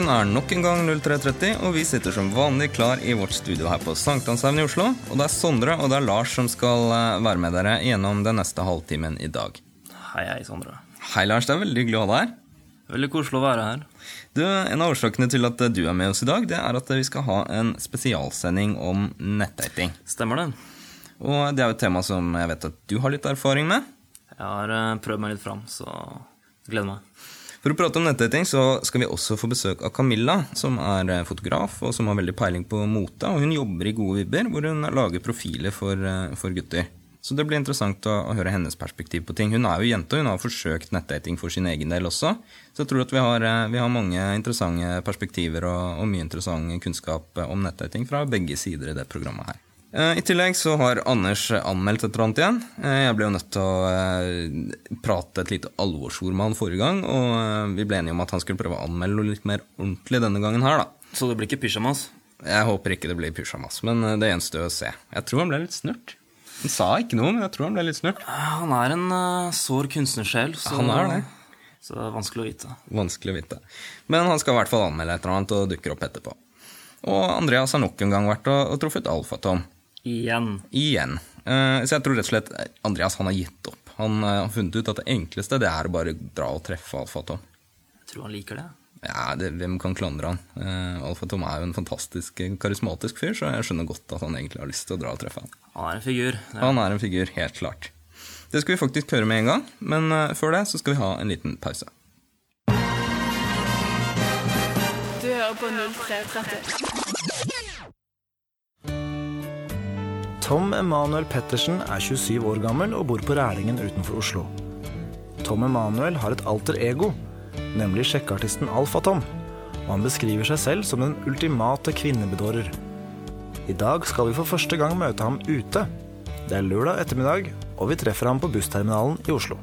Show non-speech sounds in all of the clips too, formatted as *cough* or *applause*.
Klokken er nok en gang 03.30, og vi sitter som vanlig klar i vårt studio her på Sankthanshaugen i Oslo. Og det er Sondre og det er Lars som skal eh, være med dere gjennom den neste halvtimen i dag. Hei, hei, Sondre. Hei, Lars. Det er veldig hyggelig å ha deg her. Veldig koselig å være her. Du, En av årsakene til at du er med oss i dag, det er at vi skal ha en spesialsending om nettdating. Stemmer det? Og det er jo et tema som jeg vet at du har litt erfaring med. Jeg har eh, prøvd meg litt fram, så gleder meg. For å prate om nettdating så skal vi også få besøk av Camilla, som er eh, fotograf og som har veldig peiling på mote. Og hun jobber i Gode vibber, hvor hun lager profiler for, eh, for gutter. Så det blir interessant å, å, høre hennes perspektiv på ting. Hun er jo jente, og hun har forsøkt nettdating for sin egen del også. Så jeg tror at vi har, eh, vi har mange interessante perspektiver og, og mye interessant kunnskap om nettdating fra begge sider i det programmet her. Eh, I tillegg så har Anders anmeldt et eller annet igjen. Eh, jeg ble jo nødt til å eh, prate et lite alvorsord med han forrige gang, og vi ble enige om at han skulle prøve å anmelde noe litt mer ordentlig denne gangen her, da. Så det blir ikke pysjamas? Jeg håper ikke det blir pysjamas, men det gjenstår å se. Jeg tror han ble litt snurt. Han sa ikke noe, men jeg tror han ble litt snurt. Han er en sår kunstnersjel, så, han er det. så det er vanskelig å vite. Vanskelig å vite. Men han skal i hvert fall anmelde et eller annet og dukker opp etterpå. Og Andreas har nok en gang vært og, og truffet Alfatom. Igjen. Igjen. Uh, så jeg tror rett og slett Andreas han har gitt opp. Han uh, har funnet ut at det enkleste det er å bare dra og treffe Alfa-Tom. Jeg tror han liker det. Ja, det, Hvem kan klandre han? Uh, Alfatom er jo en fantastisk karismatisk fyr, så jeg skjønner godt at han egentlig har lyst til å dra og treffe han. Han er en figur. Ja. Han er en figur, helt klart. Det skal vi faktisk høre med en gang, men uh, før det så skal vi ha en liten pause. Du hører på 0330. Tom Emanuel Pettersen er 27 år gammel og bor på Rælingen utenfor Oslo. Tom Emanuel har et alter ego, nemlig sjekkeartisten Alfatom. Og han beskriver seg selv som den ultimate kvinnebedårer. I dag skal vi for første gang møte ham ute. Det er lørdag ettermiddag, og vi treffer ham på bussterminalen i Oslo.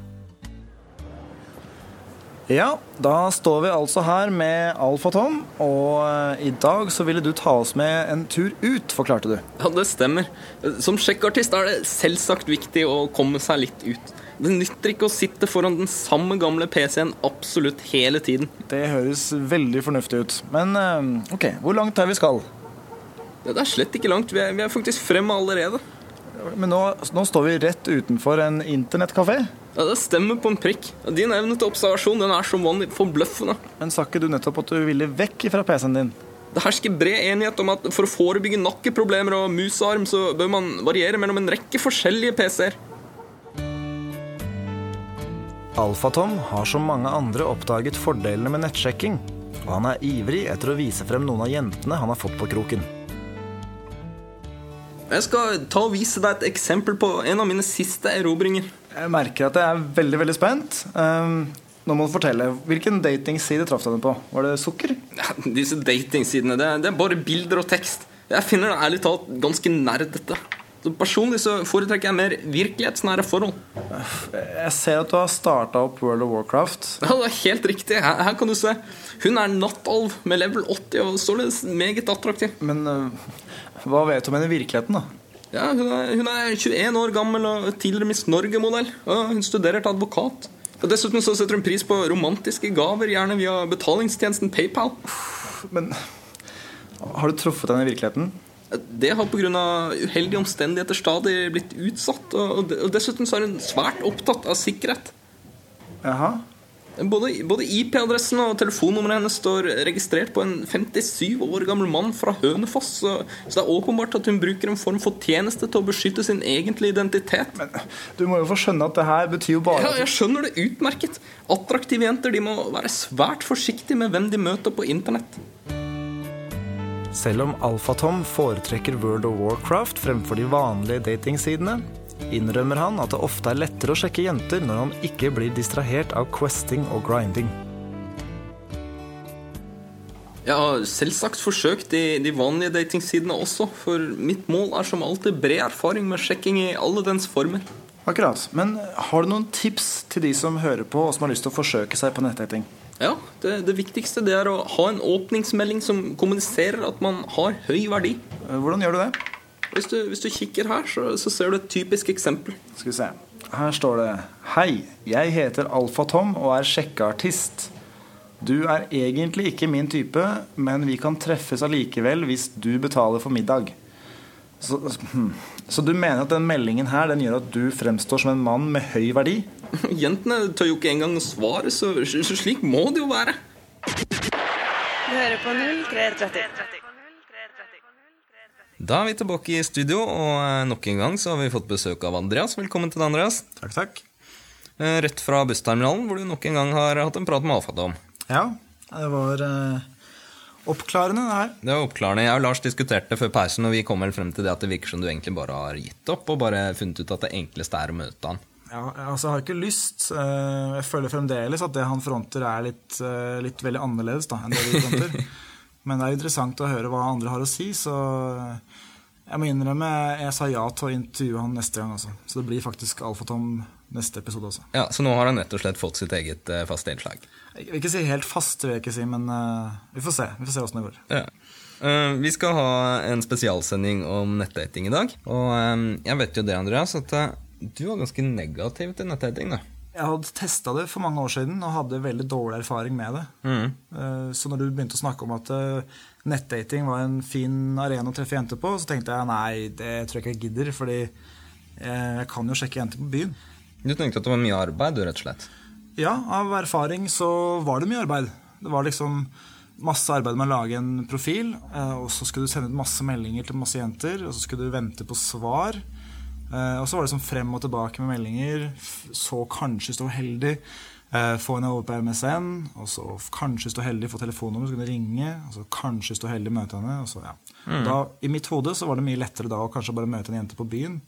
Ja, da står vi altså her med Alfa Tom, og eh, i dag så ville du ta oss med en tur ut, forklarte du. Ja, det stemmer. Som sjekkartist er det selvsagt viktig å komme seg litt ut. Det nytter ikke å sitte foran den samme gamle PC-en absolutt hele tiden. Det høres veldig fornuftig ut. Men eh, ok, hvor langt er vi skal? Ja, det er slett ikke langt. Vi er, vi er faktisk fremme allerede. Men nå, nå står vi rett utenfor en internettkafé. Ja, Det stemmer på en prikk. Din evne til observasjon den er som vanlig forbløffende. Men sa ikke du nettopp at du ville vekk fra PC-en din? Det hersker bred enighet om at for å forebygge nakkeproblemer og musearm, så bør man variere mellom en rekke forskjellige PC-er. Alfatom har som mange andre oppdaget fordelene med nettsjekking, og han er ivrig etter å vise frem noen av jentene han har fått på kroken. Jeg skal ta og vise deg et eksempel på en av mine siste erobringer. Jeg merker at jeg er veldig veldig spent. Um, nå må du fortelle. Hvilken datingside traff du henne på? Var det sukker? Ja, *laughs* disse datingsidene, det, det, er bare bilder og tekst. Jeg finner det ærlig talt ganske nerdete. Så personlig så foretrekker jeg mer virkelighetsnære forhold. Jeg ser at du har starta opp World of Warcraft. *laughs* Ja, det er helt riktig. Her, her kan du se. Hun er nattalv med level 80 og således meget attraktiv. Men uh, hva vet du om henne i virkeligheten, da? Ja, hun er, hun er 21 år gammel og tidligere Miss Norge-modell. Og hun studerer til advokat. Og Dessuten så setter hun pris på romantiske gaver, gjerne via betalingstjenesten PayPal. Men har du truffet henne i virkeligheten? Det har pga. uheldige omstendigheter stadig blitt utsatt. Og dessuten så er hun svært opptatt av sikkerhet. Jaha både, både IP-adressen og telefonnummeret hennes står registrert på en 57 år gammel mann fra Hønefoss. Så, så, det er åpenbart at hun bruker en form for tjeneste til å beskytte sin egentlige identitet. Men Du må jo få skjønne at det her betyr jo bare Ja, jeg skjønner det utmerket. Attraktive jenter de må være svært forsiktige med hvem de møter på internett. Selv om Alfatom foretrekker World of Warcraft fremfor de vanlige datingsidene, innrømmer han at det ofte er lettere å sjekke jenter når han ikke blir distrahert av questing og grinding. Jeg har selvsagt forsøkt de, de vanlige datingsidene også, for mitt mål er som alltid bred erfaring med sjekking i alle dens former. Akkurat. Men har du noen tips til de som hører på og som har lyst til å forsøke seg på nettdating? Ja, det, det, viktigste det er å ha en åpningsmelding som kommuniserer at man har høy verdi. Hvordan gjør du det? Hvis du, hvis du kikker her, så, så, ser du et typisk eksempel. Skal vi se. Her står det Hei, jeg heter Alfa Tom og er sjekkeartist. Du er egentlig ikke min type, men vi kan treffes allikevel hvis du betaler for middag. Så, hmm. så du mener at den meldingen her den gjør at du fremstår som en mann med høy verdi? *laughs* Jentene tør jo ikke engang å svare, så, så slik må det jo være. Du hører på 0330. Da er vi tilbake i studio, og eh, nok en gang så har vi fått besøk av Andreas. Velkommen til deg, Andreas. Takk, takk. Eh, Rett fra bussterminalen, hvor du nok en gang har hatt en prat med Alfadom. Ja, det var eh, oppklarende, det her. Det var oppklarende. Jeg og Lars diskuterte før pausen, og vi kom vel frem til det at det virker som du egentlig bare har gitt opp, og bare funnet ut at det enkleste er å møte han. Ja, altså, jeg har ikke lyst. Jeg føler fremdeles at det han fronter, er litt, litt veldig annerledes da, enn det vi fronter. *laughs* Men det er interessant å høre hva andre har å si, så jeg må innrømme jeg sa ja til å intervjue han neste gang. Også. Så det blir faktisk Alfatom neste episode også. Ja, Så nå har han rett og slett fått sitt eget uh, faste innslag. Jeg vil ikke si helt fast, vil jeg ikke si, men uh, vi får se. Vi får se åssen det går. Ja. Uh, vi skal ha en spesialsending om nettdating i dag. Og um, jeg vet jo det, Andreas, at eh, du var ganske negativ til nettdating. da. Jeg hadde testa det for mange år siden og hadde veldig dårlig erfaring med det. Mm. Så når du begynte å snakke om at eh, nettdating var en fin arena å treffe jenter på, så tenkte jeg nei, det tror jeg ikke jeg gidder, fordi jeg kan jo sjekke jenter på byen. Du tenkte at det var mye arbeid, du, rett og slett? Ja, av erfaring så var det mye arbeid. Det var liksom masse arbeid med å lage en profil, eh, og så skulle du sende ut masse meldinger til masse jenter, og så skulle du vente på svar. Eh, Og så var det sånn frem og tilbake med meldinger. Så kanskje stå heldig, eh, få henne over på MSN, og så kanskje stå heldig, få telefonnummer, så kunne ringe, og så kanskje stå heldig, møte henne. Og så, ja. da, I mitt hode så var det mye lettere da å kanskje bare møte en jente på byen,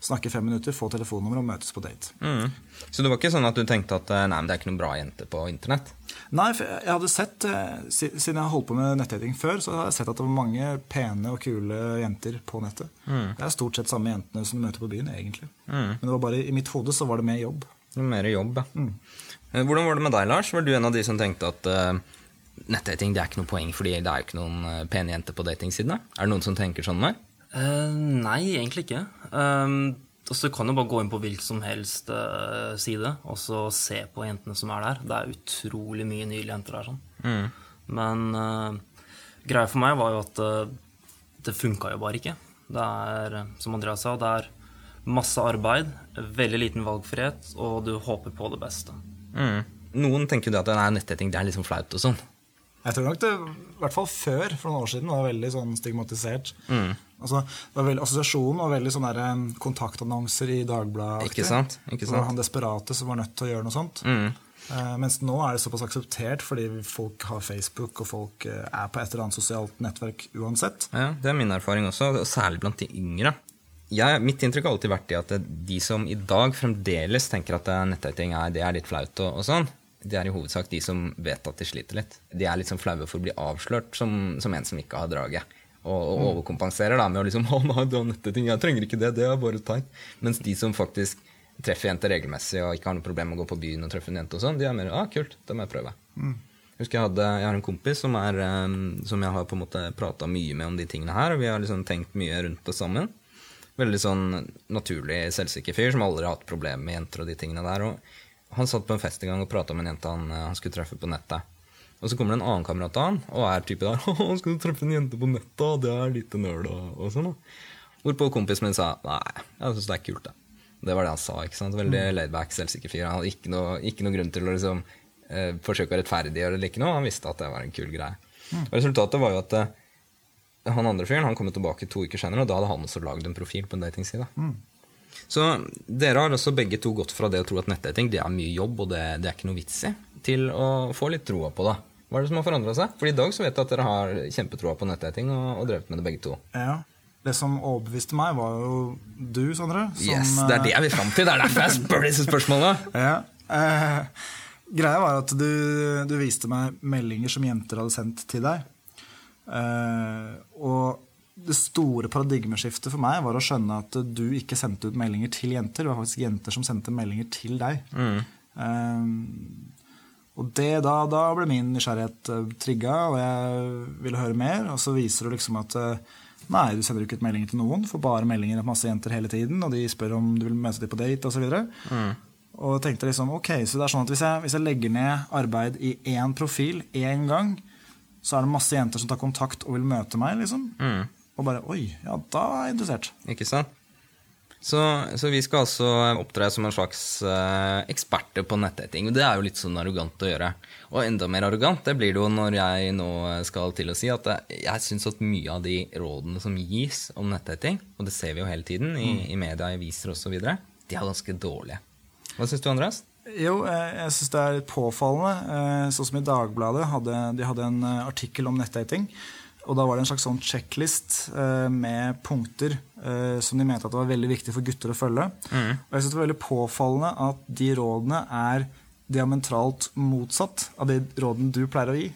snakke fem minutter, få telefonnummer og møtes på date. Mm. Så det var ikke sånn at du tenkte at eh, nei, men det er ikke noen bra jente på internett? Nei, for jeg hadde sett, eh, siden jeg holdt på med nettdating før, så har jeg sett at det var mange pene og kule jenter på nettet. Det er stort sett samme jentene som du møter på byen, egentlig. Men det var bare, i mitt hode så var det mer jobb. Mer jobb, ja. Eh, Hvordan var det med deg, Lars? Var du en av de som tenkte at uh, nettdating det er ikke noe poeng, fordi det er jo ikke noen pene jenter på datingsidene? Er det noen som tenker sånn med? Eh, nei, egentlig ikke. Um, du kan jo bare gå inn på hvilken som helst uh, side og så se på jentene som er der. Det er utrolig mye nydelige jenter der. sånn. Men uh, greia for meg var jo at uh, det funka jo bare ikke. Det er, som Andreas sa, det er masse arbeid, veldig liten valgfrihet, og du håper på det beste. Mm. Noen tenker jo at nei, nettdating det er liksom flaut og sånn. Jeg tror nok det, i hvert fall før, for noen år siden, var veldig sånn stigmatisert. Altså, var veldig, assosiasjonen var veldig sånne der, kontaktannonser i Dagbladet. Ikke sant? Ikke var han desperate som var nødt til å gjøre noe sånt. Eh, mens nå er det såpass akseptert fordi folk har Facebook, og folk uh, er på et eller annet sosialt nettverk uansett. Ja, Det er min erfaring også, og særlig blant de yngre. Jeg, mitt inntrykk har alltid vært at de som i dag fremdeles tenker at eh, nettdating er, det er litt flaut, og, og sånn, det er i hovedsak de som vet at de sliter litt. De er litt sånn flaue for å bli avslørt som, som en som ikke har draget. Og, og overkompenserer da med å liksom *laughs* 'Å nei, du har nettdating, jeg trenger ikke det, det er bare tegn. Mens de som faktisk treffer jenter regelmessig og ikke har noe problem med å gå på byen og treffe en jente og sånn, de er mer 'ah, kult, det må jeg prøve'. Jeg husker jeg, hadde, jeg har en kompis som, er, som jeg har på en måte prata mye med om de tingene her, og vi har liksom tenkt mye rundt det sammen. Veldig sånn naturlig selvsikker fyr som aldri har hatt problemer med jenter og de tingene der. Og han satt på en fest en gang og prata med en jente han, eh, han skulle treffe på nettet. Og så kommer det en annen kamerat av han og er type der *laughs* 'Å, skal du treffe en jente på nettet, det er lite nød og, sånn. Hvorpå kompisen min sa 'nei, jeg syns det er kult', det. Det var det han sa. ikke sant? Veldig laidback, selvsikker fyr. Han hadde ikke noe, ikke noe grunn til å liksom, eh, forsøke å rettferdiggjøre det eller ikke noe. Han visste at det var en kul greie. Og Resultatet var jo at eh, han andre fyren han kom tilbake to uker senere, og da hadde han også lagd en profil på en datingside. Så dere har også begge to gått fra det å tro at nettdating det er mye jobb, og det, det er ikke noe vits i, til å få litt troa på det. Hva er det som har forandra seg? For i dag så vet jeg at dere har kjempetroa på nettdating og, og drevet med det begge to. Ja. Det som overbeviste meg, var jo du, Sondre. Som, Yes, Det er det jeg vil fram til! Det er derfor jeg spør disse spørsmålene! *laughs* Ja. Eh, greia var at du, du viste meg meldinger som jenter hadde sendt til deg. Eh, og det store paradigmeskiftet for meg var å skjønne at du ikke sendte ut meldinger til jenter. Det var faktisk jenter som sendte meldinger til deg. Eh, og det, da, da ble min nysgjerrighet uh, trigga, og jeg ville høre mer. Og så viser du liksom at eh, nei, du sender ikke ut meldinger til noen, får bare meldinger av masse jenter hele tiden, og de spør om du vil møte dem på date osv. Og tenkte liksom, ok, så det er sånn at hvis jeg, hvis jeg legger ned arbeid i én profil én gang, så er det masse jenter som tar kontakt og vil møte meg, liksom. Og bare oi, ja, da er jeg interessert. Ikke sant? Så, så vi skal altså opptre som en slags uh, eksperter på nettetting. Og det er jo litt sånn arrogant å gjøre. Og enda mer arrogant det blir det jo når jeg nå skal til å si at jeg, jeg syns at mye av de rådene som gis om nettetting, og det ser vi jo hele tiden i, i media, i aviser osv., de er ganske dårlige. Hva syns du, Andreas? Jo, eh, jeg syns det er påfallende. eh, Sånn som i Dagbladet. Hadde, de hadde en eh, artikkel om nettdating. Og da var det en slags sånn checklist eh, med punkter eh, som de mente at det var veldig viktig for gutter å følge. Og jeg synes det var veldig påfallende at de rådene er diametralt motsatt av de rådene du pleier å gi.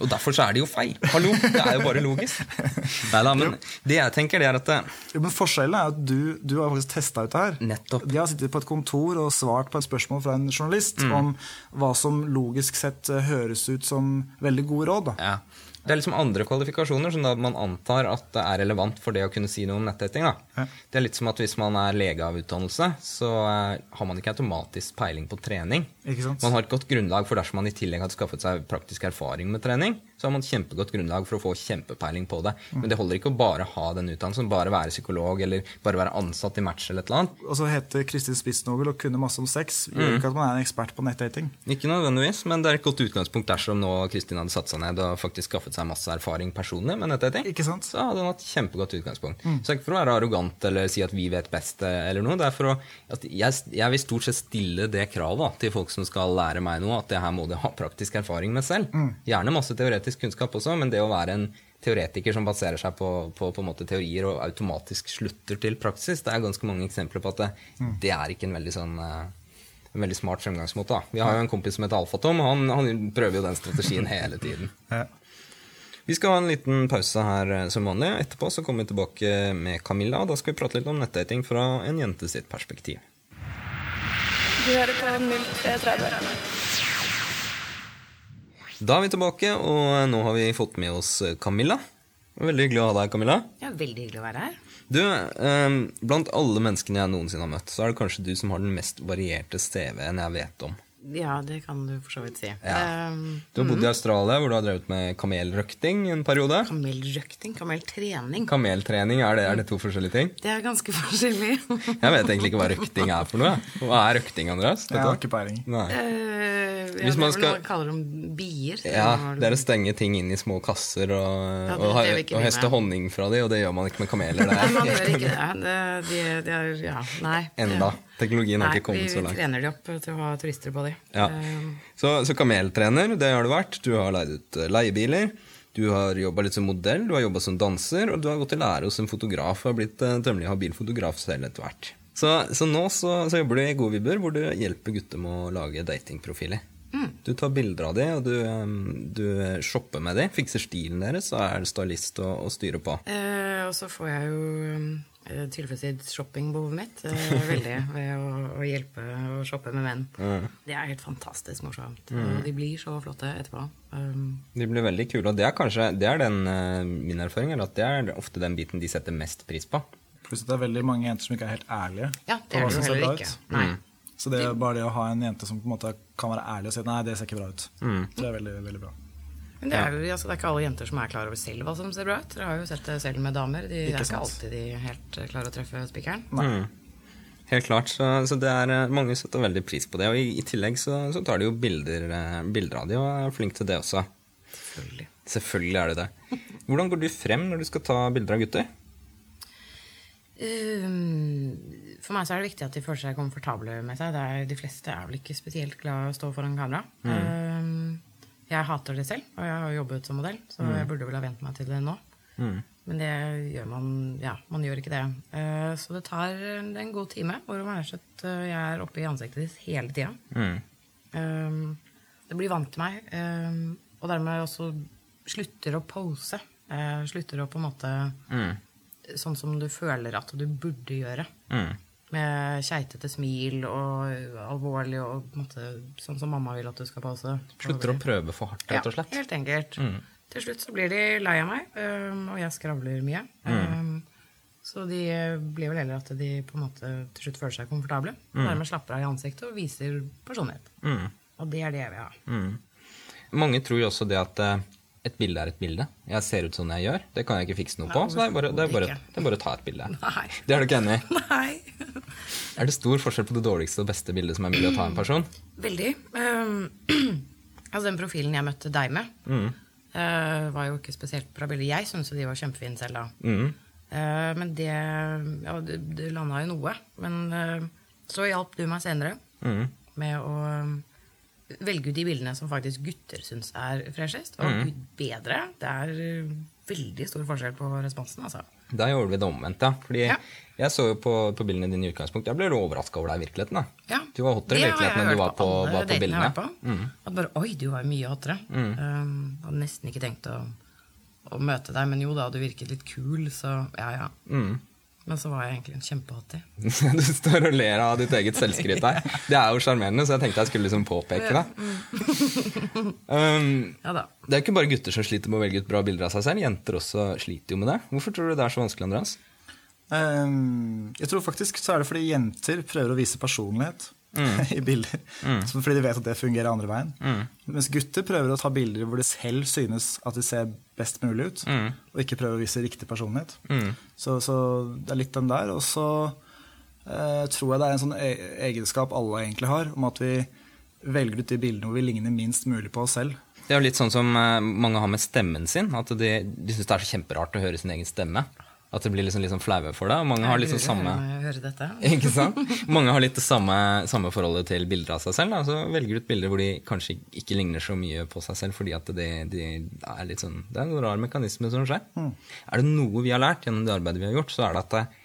Og derfor så er det jo feil. Hallo, det er jo bare logisk. *laughs* Neida, men det jeg tenker, det er at det, Jo, men Forskjellen er at du, du har faktisk testa ut det her. Nettopp. De har sittet på et kontor og svart på et spørsmål fra en journalist om hva som logisk sett eh, høres ut som veldig gode råd. Da. Ja. Det er liksom andre kvalifikasjoner som da man antar at det er relevant for det å kunne si noe om netthetting. da. Ja. Det er litt som at hvis man er lege av utdannelse, så eh, har man ikke automatisk peiling på trening. Ikke sant? Man har et godt grunnlag for dersom man i tillegg hadde skaffet seg praktisk erfaring med trening, så har man kjempegodt grunnlag for å få kjempepeiling på det. Men det holder ikke å bare ha den utdannelsen, bare være psykolog eller bare være ansatt i Match eller et eller annet. Og så heter Kristin Spitsnogel og kunne masse om sex. Gjør ikke at man er en ekspert på nettdating. Ikke nødvendigvis, men det er et godt utgangspunkt dersom nå Kristin hadde satt seg ned og faktisk skaffet seg masse erfaring personlig med nettdating. Ikke sant? Så hadde hun hatt kjempegodt utgangspunkt. Så det er ikke for å være arrogant eller si at vi vet best, eh, eller noe. Det er for å, at jeg, jeg vil stort sett stille det kravet til folk som skal lære meg noe, at det her må de ha praktisk erfaring med selv. Gjerne masse teoretisk kunnskap også, men det å være en teoretiker som baserer seg på, på, på en måte teorier og automatisk slutter til praksis, det er ganske mange eksempler på at det, det er ikke en veldig sånn eh, en veldig smart fremgangsmåte. da. Vi har jo en kompis som heter Alfatom, og han, han prøver jo den strategien hele tiden. *laughs* Ja. Vi skal ha en liten pause her eh, som vanlig. Etterpå så kommer vi tilbake med Camilla, og da skal vi prate litt om nettdating fra en jente sitt perspektiv. Du hører på 0330. Da er vi tilbake, og nå har vi fått med oss Camilla. Veldig hyggelig å ha deg, Camilla. Ja, veldig hyggelig å være her. Du, eh, Blant alle menneskene jeg noensinne har møtt, så er det kanskje du som har den mest varierte CV-en jeg vet om. Ja, det kan du for så vidt si. Ja. Um, Du har bodd i Australia, hvor du har drevet med kamelrøkting en periode. kamelrøkting, kameltrening. Kameltrening, er det, er det to forskjellige ting? Det er ganske forskjellig. *laughs* Jeg vet egentlig ikke hva røkting er for noe. Hva er røkting, Andreas? Vet Jeg har ikke peiling. Nei. Eh, Hvis ja, man skal- man kaller dem bier. Ja, det er å stenge ting inn i små kasser og, Ja, det- og, det og høste honning fra dem, og det gjør man ikke med kameler. *laughs* Det er. man gjør ikke det. det, det, det er, ja, nei. enda. Teknologien har Nei, ikke kommet så vi trener de opp til å ha turister på de. Ja. Eh, Så, så kameltrener, det har du vært. Du har leid ut eh, leiebiler. Du har jobba litt som modell, du har jobba som danser, og du har gått til lære hos en fotograf og har blitt eh, tømmelig habil fotograf selv etter hvert. Så, så nå så, så jobber du i Gode vibber, hvor du hjelper gutter med å lage datingprofiler. Mm. Du tar bilder av dem, og du, eh, du shopper med dem, fikser stilen deres, og er stylist og, og styrer på. Eh, og så får jeg jo eh, tilfredsstilt shoppingbehovet mitt eh, *laughs* veldig ved å, å hjelpe å shoppe med menn. Det er helt fantastisk morsomt. Mm. de blir så flotte etterpå. Um, De blir veldig kule, og det er kanskje det er den, eh, min erfaring er at det er ofte den biten de setter mest pris på. Pluss at det er veldig mange jenter som ikke er helt ærlige. ja, det er det jo heller ut. ikke. Nei. Så det er bare det å ha en jente som på en måte kan være ærlig og si nei, det ser ikke bra ut. Mm. Det er veldig, veldig bra. Men det er, jo, altså, det er ikke alle jenter som er klar over selv hva som ser bra ut. Dere har jo sett det selv med damer. De, Ikke er ikke alltid de helt klare klarer å treffe spikeren. Helt klart, så, så det er mange mange setter veldig pris på det. Og i, i tillegg så, så tar de jo bilder, eh, bilder av de, og er flink til det også. Selvfølgelig. Selvfølgelig er det det. Hvordan går du frem når du skal ta bilder av gutter? Um, for meg så er det viktig at de føler seg komfortable med seg. Er, de fleste er vel ikke spesielt glad i å stå foran kamera. Um, jeg hater det selv, og jeg har jobbet som modell, så jeg burde vel ha vent meg til det nå. Men det gjør man Ja, man gjør ikke det. Uh, så det tar en god time hvor er slett, uh, jeg er oppe i ansiktet ditt hele tida. Um, det blir vant til meg, um, og dermed også slutter å pose. Uh, slutter å på en måte Sånn som du føler at du burde gjøre. Med keitete smil og alvorlig og på en måte, sånn som mamma vil at du skal passe. Slutter å prøve for hardt, rett og slett. Ja, helt enkelt. Til slutt så blir de lei av meg, um, og jeg skravler mye. Mm. Så de blir vel heller at de på en måte til slutt føler seg komfortable. Mm. dermed slapper av i ansiktet og viser personlighet. Og det er det jeg vil ha. Mange tror jo også det at eh, et bilde er et bilde. Jeg ser ut sånn jeg gjør. Det kan jeg ikke fikse noe på. Så det er bare, det er bare, det er bare å ta et bilde. Nei. Det er du ikke enig i? *laughs* Nei. Er det stor forskjell på det dårligste og beste bildet som er mulig å ta en person? Veldig. Um, *clears throat* altså den profilen jeg møtte deg med, eh, var jo ikke spesielt bra bilder. Jeg syntes jo de var kjempefine selv da. Eh, men det Ja, det, det landa i noe. Men uh, så hjalp du meg senere med å velge ut de bildene som faktisk gutter syns er freshest. Og mm. bedre. Det er uh, veldig stor forskjell på responsen, altså. Da gjorde vi det omvendt, ja. Fordi Ja. jeg så jo på, på bildene dine i utgangspunktet. Jeg ble overraska over deg i virkeligheten. da. Ja, Du var hottere i virkeligheten enn du var på, alle var på bildene. har Mm. på. At bare, Oi, du var mye hottere. Um, hadde nesten ikke tenkt å, å møte deg, men jo da, du virket litt kul, så ja, ja. Men så var jeg egentlig en kjempehottie. *laughs* du står og ler av ditt eget selvskryt der. *laughs* Det er jo sjarmerende, så jeg tenkte jeg skulle liksom påpeke det. *laughs* Um, Ja da. det er ikke bare gutter som sliter med å velge ut bra bilder av seg selv. Jenter også sliter jo med det. Hvorfor tror du det er så vanskelig, Andreas? Um, jeg tror faktisk så er det fordi jenter prøver å vise personlighet *laughs* i bilder. Mm. Fordi de vet at det fungerer andre veien. Mens gutter prøver å ta bilder hvor de selv synes at de ser best mulig ut, og ikke prøver å vise riktig personlighet. Så, så det er litt den der. Og så eh, tror jeg det er en sånn e egenskap alle egentlig har, om at vi velger ut de bildene hvor vi ligner minst mulig på oss selv. Det er jo litt sånn som eh, mange har med stemmen sin. At de, de syns det er så kjemperart å høre sin egen stemme. At det blir liksom, liksom flaue for deg. Og mange har liksom samme lurer når jeg hører dette. *laughs* Ikke sant? Mange har litt det samme, samme forholdet til bilder av seg selv. Da. Så velger du ut bilder hvor de kanskje ikke ligner så mye på seg selv, fordi at de, de er litt sånn Det er en rar mekanisme som skjer. Er det noe vi har lært gjennom det arbeidet vi har gjort, så er det at eh,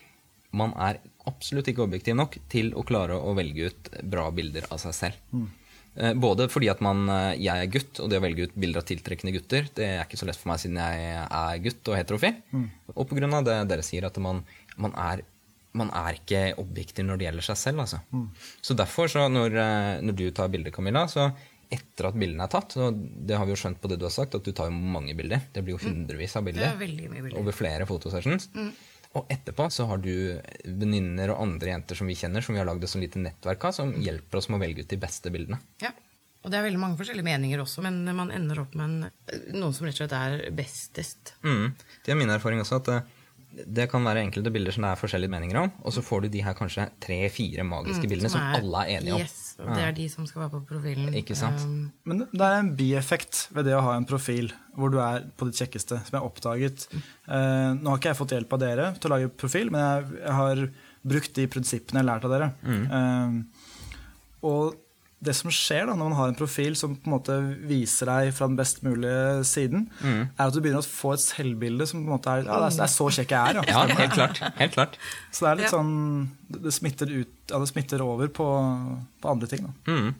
man er absolutt ikke objektiv nok til å klare å velge ut bra bilder av seg selv. Eh, Både fordi at man, eh, jeg er gutt, og det å velge ut bilder av tiltrekkende gutter, det er ikke så lett for meg siden jeg er gutt og heterofil. Og på grunn av det dere sier, at man, man, er, man er ikke objektiv når det gjelder seg selv. Altså. Så derfor, så når, eh, når du tar bilder, Camilla, så etter at bildene er tatt, og det har vi jo skjønt på det du har sagt, at du tar jo mange bilder. Det blir jo hundrevis av bilder er bilder. over flere fotosessions. Og etterpå så har du venninner og andre jenter som vi kjenner, som vi har lagd et sånt lite nettverk av, som hjelper oss med å velge ut de beste bildene. Ja. Og det er veldig mange forskjellige meninger også, men man ender opp med en, noen som rett og slett er bestest. Mm. Det er min erfaring også, at eh, det kan være enkelte bilder som det er forskjellige meninger om, og så får du de her kanskje tre-fire magiske bildene som, er- alle er enige om. Yes, og det er de som skal være på profilen. Ikke sant? Um, Men det er en bieffekt ved det å ha en profil hvor du er på ditt kjekkeste, som jeg har oppdaget. Uh, nå har ikke jeg fått hjelp av dere til å lage profil, men jeg, jeg har brukt de prinsippene jeg har lært av dere. Eh, og det som skjer da, når man har en profil som på en måte viser deg fra den best mulige siden, er at du begynner å få et selvbilde som på en måte er ja, det er, så kjekk jeg er. Ja, Ja. helt klart. Helt klart. Så det er litt Ja. sånn det, smitter ut, ja, det smitter over på, på andre ting. Da. Mm.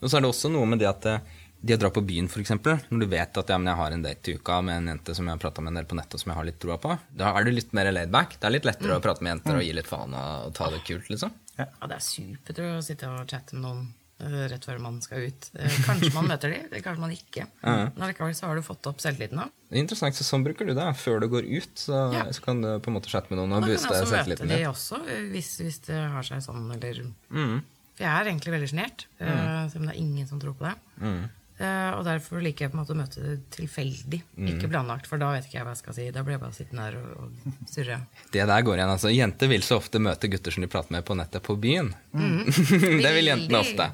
Og så er det også noe med det at eh, de å dra på byen, f.eks., når du vet at ja, men jeg har en date i uka med en jente som jeg har prata med en del på nettet, og som jeg har litt troa på, da er du litt mer laidback. Det er litt lettere å prate med jenter og gi litt faen og, og ta det kult, liksom. ja, det er supert å sitte og chatte med noen rett før man skal ut. Eh, Kanskje man møter de, eller kanskje man ikke. *laughs* Men likevel så har du fått opp selvtilliten da. Er interessant, så Sånn bruker du det. Før du går ut, så, Ja. så kan du på en måte chatte med noen og Man kan booste også møte selvtilliten de også, eh, hvis, hvis det har seg sånn, eller Mm. For jeg er egentlig veldig sjenert, mm. selv om det er ingen som tror på det. Mm. Eh, og derfor liker jeg på en måte å møte det tilfeldig, Mm. ikke planlagt. For da vet ikke jeg hva jeg skal si. Da blir jeg bare sittende her og, og surre. *laughs* Det der går igjen. altså. Jenter vil så ofte møte gutter som de prater med på nettet på byen. *laughs* det vil jentene ofte.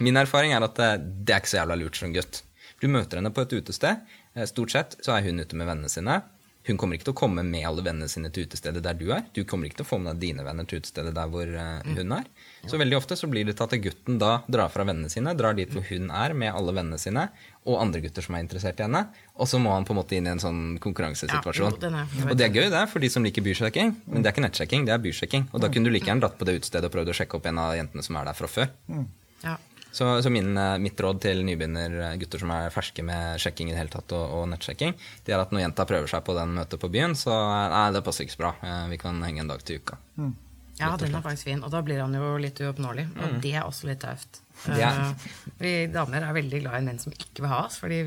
Min erfaring er at det, det er ikke så jævla lurt som gutt. Du møter henne på et utested. eh, Stort sett så er hun ute med vennene sine. Hun kommer ikke til å komme med alle vennene sine til utestedet der du er. Du kommer ikke til å få med deg dine venner til utestedet der hvor eh, hun er. Så veldig ofte så blir det til at gutten da drar fra vennene sine, drar dit hvor hun er med alle vennene sine, og andre gutter som er interessert i henne. Og så må han på en måte inn i en sånn konkurransesituasjon. Ja, jo, og det er gøy det er for de som liker bysjekking, men det er ikke nettsjekking, det er bysjekking. Og da kunne du like gjerne dratt på det utestedet og prøvd å sjekke opp en av jentene som er der fra før. Ja. Så, så min, eh, mitt råd til nybegynnergutter som er ferske med sjekking i det hele tatt, og, og nettsjekking, det er at når jenta prøver seg på den møtet på byen, så eh, nei, det passer ikke så bra. Eh, Vi kan henge en dag til uka. ja, den er faktisk fin. Og da blir han jo litt uoppnåelig. Og det er også litt tøft. *laughs* Eh, vi damer er veldig glad i menn som ikke vil ha oss. Fordi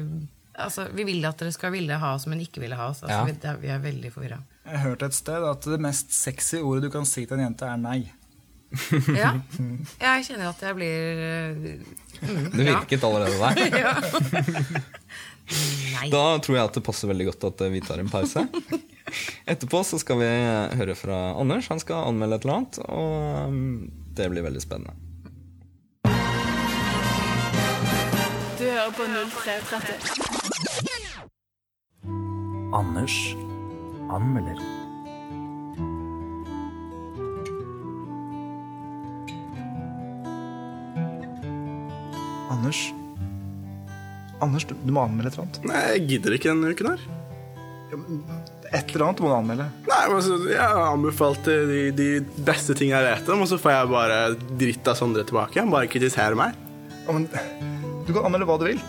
altså, vi vil at dere skal ville ha oss, men ikke ville ha oss. Altså, Ja. vi, er- vi er veldig forvirra. Jeg hørte et sted at det mest sexy ordet du kan si til en jente, er nei. *laughs* Ja. Jeg kjenner at jeg blir eh, mm, Det ja. virket allerede der. *laughs* Ja. Nei. Da tror jeg at det passer veldig godt at vi tar en pause. Etterpå så skal vi høre fra Anders. Han skal anmelde et eller annet, og um, det blir veldig spennende. Du hører på 0330. Anders anmelder. Anders Anders, du, du må anmelde et eller annet. Nei, jeg gidder ikke denne uken her. Et eller annet må du anmelde. Nei, altså, Jeg anbefalte de, de beste tingene jeg vet om, og så får jeg bare dritt av Sondre tilbake. Han bare kritiserer meg. Ja, men, du kan anmelde hva du vil.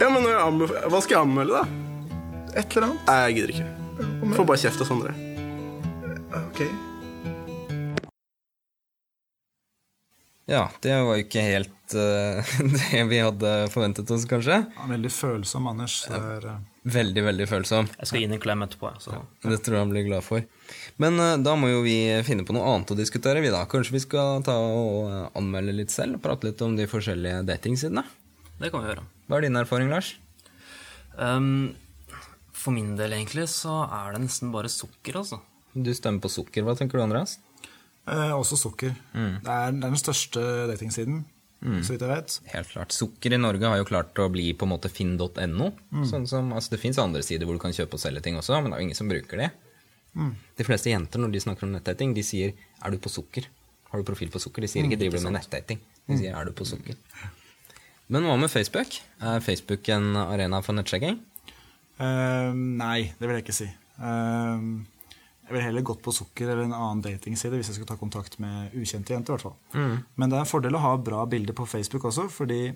Ja, men jeg Hva skal jeg anmelde, da? Et eller annet. Nei, jeg gidder ikke. Får bare kjeft av Sondre. Ok. Ja, det var jo ikke helt uh, *laughs* det vi hadde forventet oss, kanskje. Ja, veldig følsom, Anders. Er, uh... Veldig, veldig følsom. Jeg skal gi ham en klem etterpå. Så. Det tror jeg han blir glad for. Men uh, da må jo vi finne på noe annet å diskutere, vi da. Kanskje vi skal ta og anmelde litt selv? Prate litt om de forskjellige datingsidene? Det kan vi gjøre. Hva er din erfaring, Lars? Um, for min del, egentlig, så er det nesten bare sukker, altså. Du stemmer på sukker. Hva tenker du, Andreas? Eh, også sukker. Det, er, det er den største datingsiden, så vidt jeg vet. Helt klart. Sukker i Norge har jo klart å bli på en måte finn.no. Sånn som, altså det fins andre sider hvor du kan kjøpe og selge ting også, men det er jo ingen som bruker det. De fleste jenter når de snakker om nettdating, de sier 'er du på sukker'? Har du profil på sukker? De sier ikke 'driver du med nettdating'. De sier 'er du på sukker'? Men hva med Facebook? Er Facebook en arena for nettsjekking? Uh, nei, det vil jeg ikke si. Eh, jeg ville heller gått på sukker eller en annen datingside hvis jeg skulle ta kontakt med ukjente jenter. i hvert fall. Men det er en fordel å ha bra bilder på Facebook også, fordi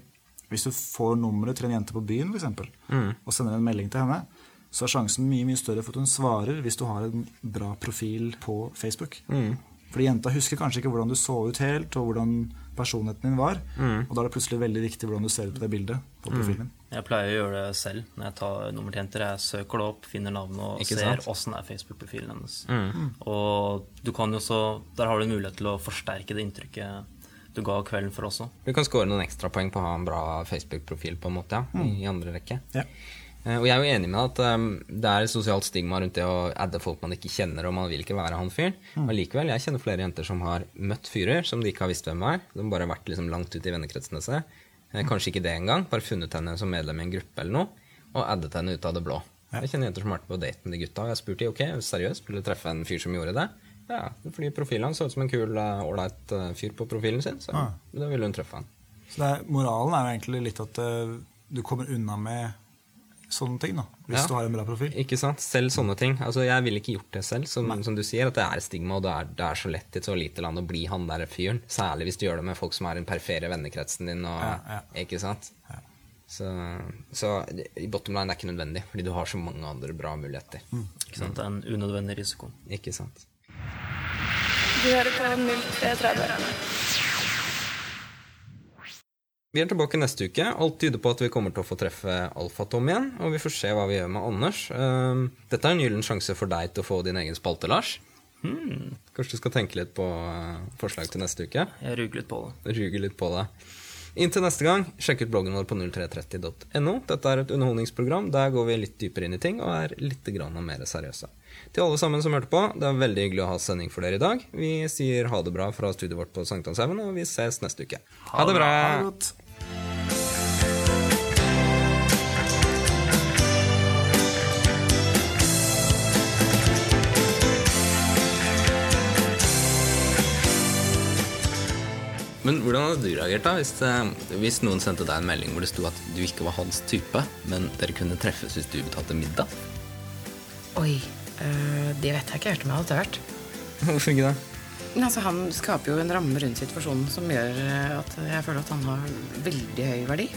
hvis du får nummeret til en jente på byen for eksempel, og sender en melding til henne, så er sjansen mye mye større for at hun svarer hvis du har en bra profil på Facebook. Fordi jenta husker kanskje ikke hvordan du så ut helt, og hvordan personligheten din var. Og da er det plutselig veldig viktig hvordan du ser ut på det bildet på profilen Mm. Jeg pleier å gjøre det selv når jeg tar nummer til jenter. Jeg søker det opp, finner navnet og Ikke ser åssen er Facebook-profilen hennes. Og du kan jo så, der har du en mulighet til å forsterke det inntrykket du ga kvelden for også. Du kan score noen ekstrapoeng på å ha en bra Facebook-profil på en måte, ja, i andre rekke. Ja. Eh, Og jeg er jo enig med at um, det er et sosialt stigma rundt det å adde folk man ikke kjenner, og man vil ikke være han fyren. Men likevel, jeg kjenner flere jenter som har møtt fyrer som de ikke har visst hvem er. De bare har vært liksom langt ute i vennekretsene sine. Eh, Kanskje ikke det engang, bare funnet henne som medlem i en gruppe eller noe, og addet henne ut av det blå. Jeg kjenner jenter som har vært på date med de gutta, og jeg har spurt de, ok, seriøst, vil du treffe en fyr som gjorde det? Ja, fordi profilen hans så ut som en kul, eh, ålreit eh, fyr på profilen sin, så ja. da ville hun treffe han. Så er, moralen er egentlig litt at uh, du kommer unna med sånne ting, da, hvis Ja. du har en bra profil. Ikke sant? Selv sånne ting. Altså, jeg ville ikke gjort det selv, som, som du sier, at det er stigma, og det er, det er så lett i et så lite land å bli han der fyren. Særlig hvis du gjør det med folk som er i den perifere vennekretsen din. Og, Ja, ja. Ikke sant? Ja. Så, så i bottom line det er ikke nødvendig, fordi du har så mange andre bra muligheter. Ikke sant? Det er en unødvendig risiko. Ikke sant? Du hører på 0330. Vi er tilbake neste uke. Alt tyder på at vi kommer til å få treffe Alfatom igjen. Og vi får se hva vi gjør med Anders. Ehm, Dette er en gyllen sjanse for deg til å få din egen spalte, Lars. Hmm. Kanskje du skal tenke litt på eh, forslag til neste uke? Jeg ruger litt på det. Ruger litt på det. Inntil neste gang, sjekk ut bloggen vår på 0330.no. Dette er et underholdningsprogram. Der går vi litt dypere inn i ting og er litt mer seriøse. Til alle sammen som hørte på, det er veldig hyggelig å ha sending for dere i dag. Vi sier ha det bra fra studioet vårt på Sankthanshaugen, og vi ses neste uke. Ha det bra! Ha det godt. Men hvordan hadde du reagert da hvis, eh, hvis noen sendte deg en melding hvor det sto at du ikke var hans type, men dere kunne treffes hvis du betalte middag? Oi, øh, det vet jeg ikke helt om jeg hadde tørt. Hvorfor ikke det? Altså, han skaper jo en ramme rundt situasjonen som gjør øh, at jeg føler at han har veldig høy verdi.